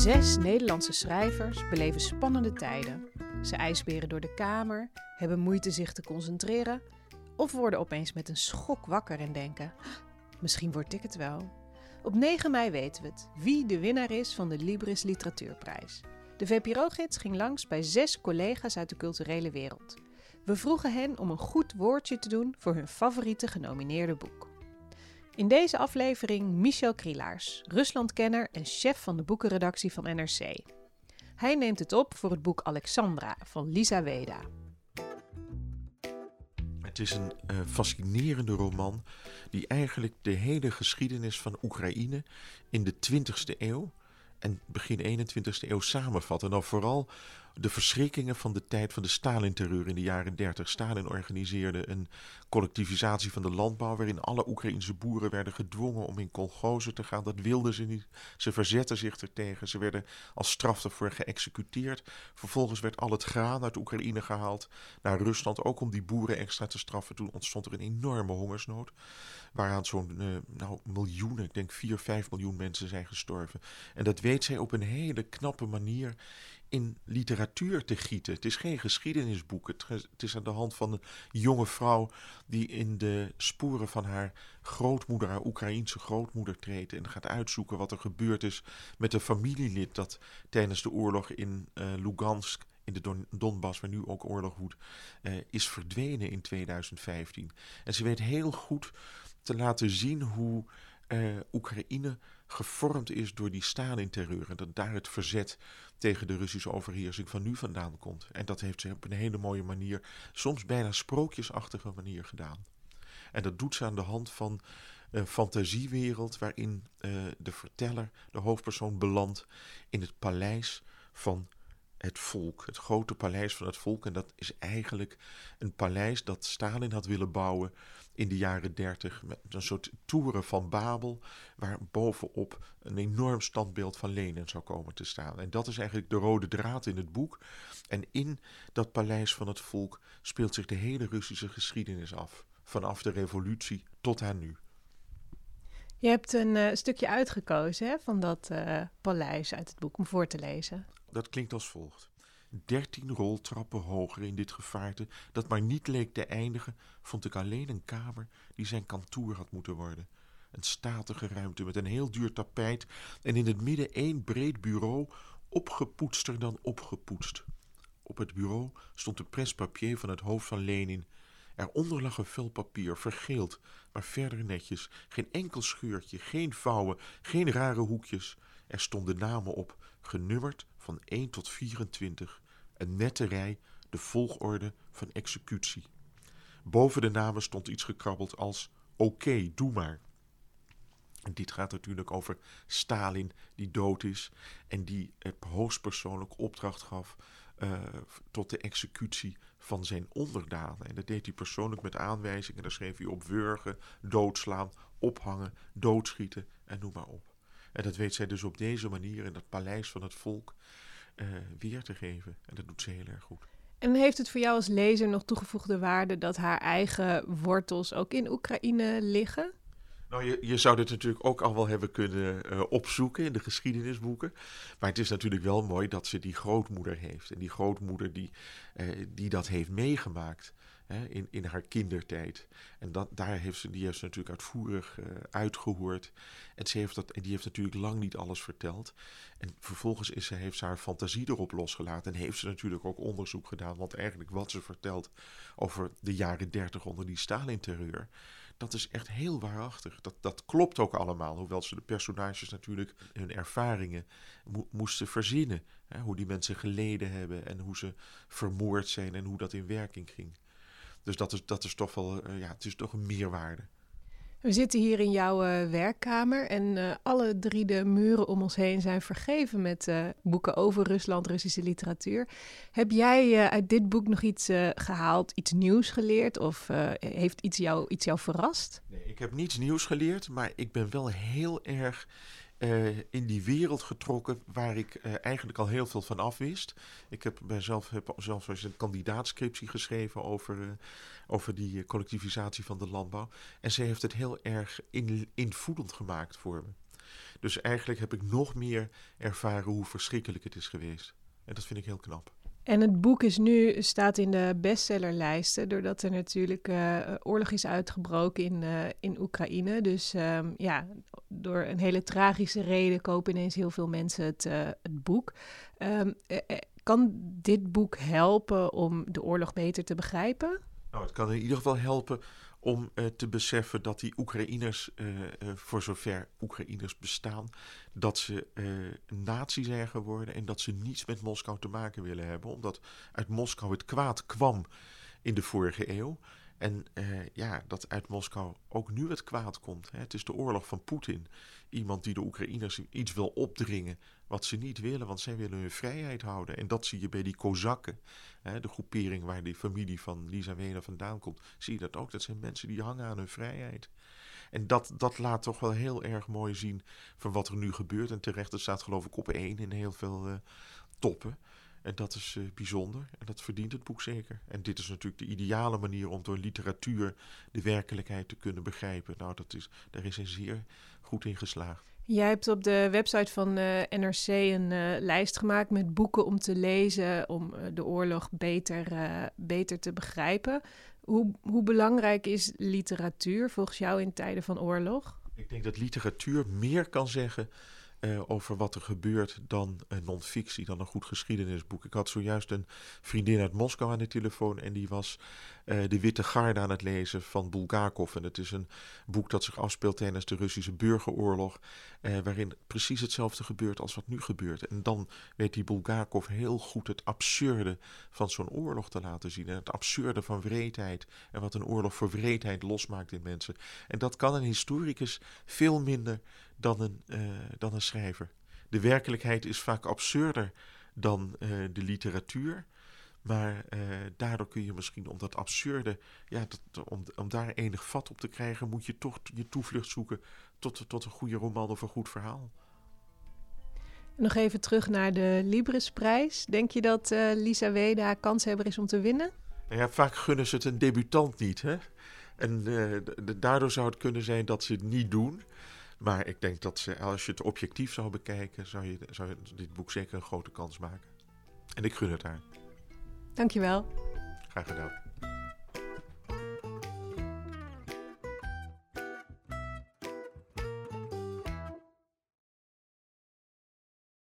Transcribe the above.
Zes Nederlandse schrijvers beleven spannende tijden. Ze ijsberen door de kamer, hebben moeite zich te concentreren of worden opeens met een schok wakker en denken: misschien word ik het wel. Op 9 mei weten we het wie de winnaar is van de Libris Literatuurprijs. De VPRO-gids ging langs bij zes collega's uit de culturele wereld. We vroegen hen om een goed woordje te doen voor hun favoriete genomineerde boek. In deze aflevering Michel Krielaars, Ruslandkenner en chef van de boekenredactie van NRC. Hij neemt het op voor het boek Alexandra van Lisa Weda. Het is een uh, fascinerende roman die eigenlijk de hele geschiedenis van Oekraïne in de 20e eeuw en begin 21e eeuw samenvat. En dan vooral de verschrikkingen van de tijd van de Stalin-terreur in de jaren 30. Stalin organiseerde een collectivisatie van de landbouw, waarin alle Oekraïnse boeren werden gedwongen om in kolgozen te gaan. Dat wilden ze niet. Ze verzetten zich ertegen. Ze werden als straf ervoor geëxecuteerd. Vervolgens werd al het graan uit Oekraïne gehaald naar Rusland, ook om die boeren extra te straffen. Toen ontstond er een enorme hongersnood, waaraan zo'n uh, nou, miljoenen, ik denk 4, 5 miljoen mensen zijn gestorven. En dat weet zij op een hele knappe manier in literatuur te gieten. Het is geen geschiedenisboek. Het, is aan de hand van een jonge vrouw die in de sporen van haar grootmoeder, haar Oekraïense grootmoeder treedt en gaat uitzoeken wat er gebeurd is met een familielid dat tijdens de oorlog in uh, Lugansk in de Don Donbass, waar nu ook oorlog woedt, uh, is verdwenen in 2015. En ze weet heel goed te laten zien hoe uh, Oekraïne gevormd is door die Stalin-terreur. En dat daar het verzet tegen de Russische overheersing van nu vandaan komt. En dat heeft ze op een hele mooie manier, soms bijna sprookjesachtige manier gedaan. En dat doet ze aan de hand van een fantasiewereld waarin uh, de verteller, de hoofdpersoon, belandt in het paleis van het volk. Het grote paleis van het volk. En dat is eigenlijk een paleis dat Stalin had willen bouwen in de jaren dertig. Met een soort toeren van Babel, waar bovenop een enorm standbeeld van Lenin zou komen te staan. En dat is eigenlijk de rode draad in het boek. En in dat paleis van het volk speelt zich de hele Russische geschiedenis af. Vanaf de revolutie tot aan nu. Je hebt een uh, stukje uitgekozen hè, van dat uh, paleis uit het boek om voor te lezen. Dat klinkt als volgt dertien roltrappen hoger in dit gevaarte, dat maar niet leek te eindigen, vond ik alleen een kamer die zijn kantoor had moeten worden. Een statige ruimte met een heel duur tapijt en in het midden één breed bureau, opgepoetster dan opgepoetst. Op het bureau stond de prespapier van het hoofd van Lenin. Eronder lag een vel papier, vergeeld, maar verder netjes. Geen enkel scheurtje, geen vouwen, geen rare hoekjes. Er stonden namen op, genummerd van 1 tot 24, een nette rij, de volgorde van executie. Boven de namen stond iets gekrabbeld als oké, doe maar. En dit gaat natuurlijk over Stalin, die dood is en die het hoogstpersoonlijk opdracht gaf uh, tot de executie van zijn onderdanen. En dat deed hij persoonlijk met aanwijzingen. Daar schreef hij op wurgen, doodslaan, ophangen, doodschieten en noem maar op. En dat weet zij dus op deze manier in dat paleis van het volk uh, weer te geven. En dat doet ze heel erg goed. En heeft het voor jou als lezer nog toegevoegde waarde dat haar eigen wortels ook in Oekraïne liggen? Nou, je, zou dit natuurlijk ook al wel hebben kunnen uh, opzoeken in de geschiedenisboeken. Maar het is natuurlijk wel mooi dat ze die grootmoeder heeft. En die grootmoeder die, uh, die dat heeft meegemaakt hè, in, in haar kindertijd. En dat, daar heeft ze, die heeft ze natuurlijk uitvoerig uh, uitgehoord. En, ze heeft dat, en die heeft natuurlijk lang niet alles verteld. En vervolgens is ze, heeft ze haar fantasie erop losgelaten. En heeft ze natuurlijk ook onderzoek gedaan. Want eigenlijk wat ze vertelt over de jaren dertig onder die Stalin-terreur dat is echt heel waarachtig. Dat, dat klopt ook allemaal. Hoewel ze de personages natuurlijk hun ervaringen mo moesten verzinnen. Hè, hoe die mensen geleden hebben en hoe ze vermoord zijn en hoe dat in werking ging. Dus dat is, dat is toch wel, uh, ja, het is toch een meerwaarde. We zitten hier in jouw uh, werkkamer en uh, alle drie de muren om ons heen zijn vergeven met uh, boeken over Rusland, Russische literatuur. Heb jij uit dit boek nog iets gehaald, iets nieuws geleerd of heeft iets jou, iets jou verrast? Nee, ik heb niets nieuws geleerd, maar ik ben wel heel erg uh, in die wereld getrokken waar ik uh, eigenlijk al heel veel van afwist. Ik heb mezelf heb zelfs een kandidaatscriptie geschreven over, uh, over die collectivisatie van de landbouw. En ze heeft het heel erg in, invoelend gemaakt voor me. Dus eigenlijk heb ik nog meer ervaren hoe verschrikkelijk het is geweest. En dat vind ik heel knap. En het boek is nu, staat in de bestsellerlijsten, doordat er natuurlijk uh, oorlog is uitgebroken in, uh, in Oekraïne. Dus um, ja, door een hele tragische reden kopen ineens heel veel mensen het, uh, het boek. Um, kan dit boek helpen om de oorlog beter te begrijpen? Nou, het kan in ieder geval helpen om uh, te beseffen dat die Oekraïners, uh, uh, voor zover Oekraïners bestaan, dat ze nazi zijn geworden en dat ze niets met Moskou te maken willen hebben, omdat uit Moskou het kwaad kwam in de vorige eeuw. En ja, dat uit Moskou ook nu het kwaad komt. Hè. Het is de oorlog van Poetin. Iemand die de Oekraïners iets wil opdringen wat ze niet willen, want zij willen hun vrijheid houden. En dat zie je bij die Kozakken, hè, de groepering waar die familie van Lisa Wenen vandaan komt. Zie je dat ook? Dat zijn mensen die hangen aan hun vrijheid. En dat, dat laat toch wel heel erg mooi zien van wat er nu gebeurt. En terecht, dat staat geloof ik op één in heel veel uh, toppen. En dat is uh, bijzonder en dat verdient het boek zeker. En dit is natuurlijk de ideale manier om door literatuur de werkelijkheid te kunnen begrijpen. Nou, dat is, daar is hij zeer goed in geslaagd. Jij hebt op de website van uh, NRC een uh, lijst gemaakt met boeken om te lezen om de oorlog beter, beter te begrijpen. Hoe, hoe belangrijk is literatuur volgens jou in tijden van oorlog? Ik denk dat literatuur meer kan zeggen uh, over wat er gebeurt dan een non-fictie, dan een goed geschiedenisboek. Ik had zojuist een vriendin uit Moskou aan de telefoon en die was uh, De Witte Garde aan het lezen van Bulgakov. En het is een boek dat zich afspeelt tijdens de Russische burgeroorlog, uh, waarin precies hetzelfde gebeurt als wat nu gebeurt. En dan weet die Bulgakov heel goed het absurde van zo'n oorlog te laten zien. En het absurde van wreedheid en wat een oorlog voor wreedheid losmaakt in mensen. En dat kan een historicus veel minder dan een, uh, dan een schrijver. De werkelijkheid is vaak absurder dan uh, de literatuur. Maar uh, daardoor kun je misschien om dat absurde, ja, dat, om, om daar enig vat op te krijgen, moet je toch je toevlucht zoeken tot, tot een goede roman of een goed verhaal. Nog even terug naar de Librisprijs. Denk je dat uh, Lisa Weda kanshebber is om te winnen? Nou ja, vaak gunnen ze het een debutant niet. Hè? En uh, daardoor zou het kunnen zijn dat ze het niet doen. Maar ik denk dat ze, als je het objectief zou bekijken, zou je, zou je dit boek zeker een grote kans maken. En ik gun het haar. Dankjewel. Graag gedaan.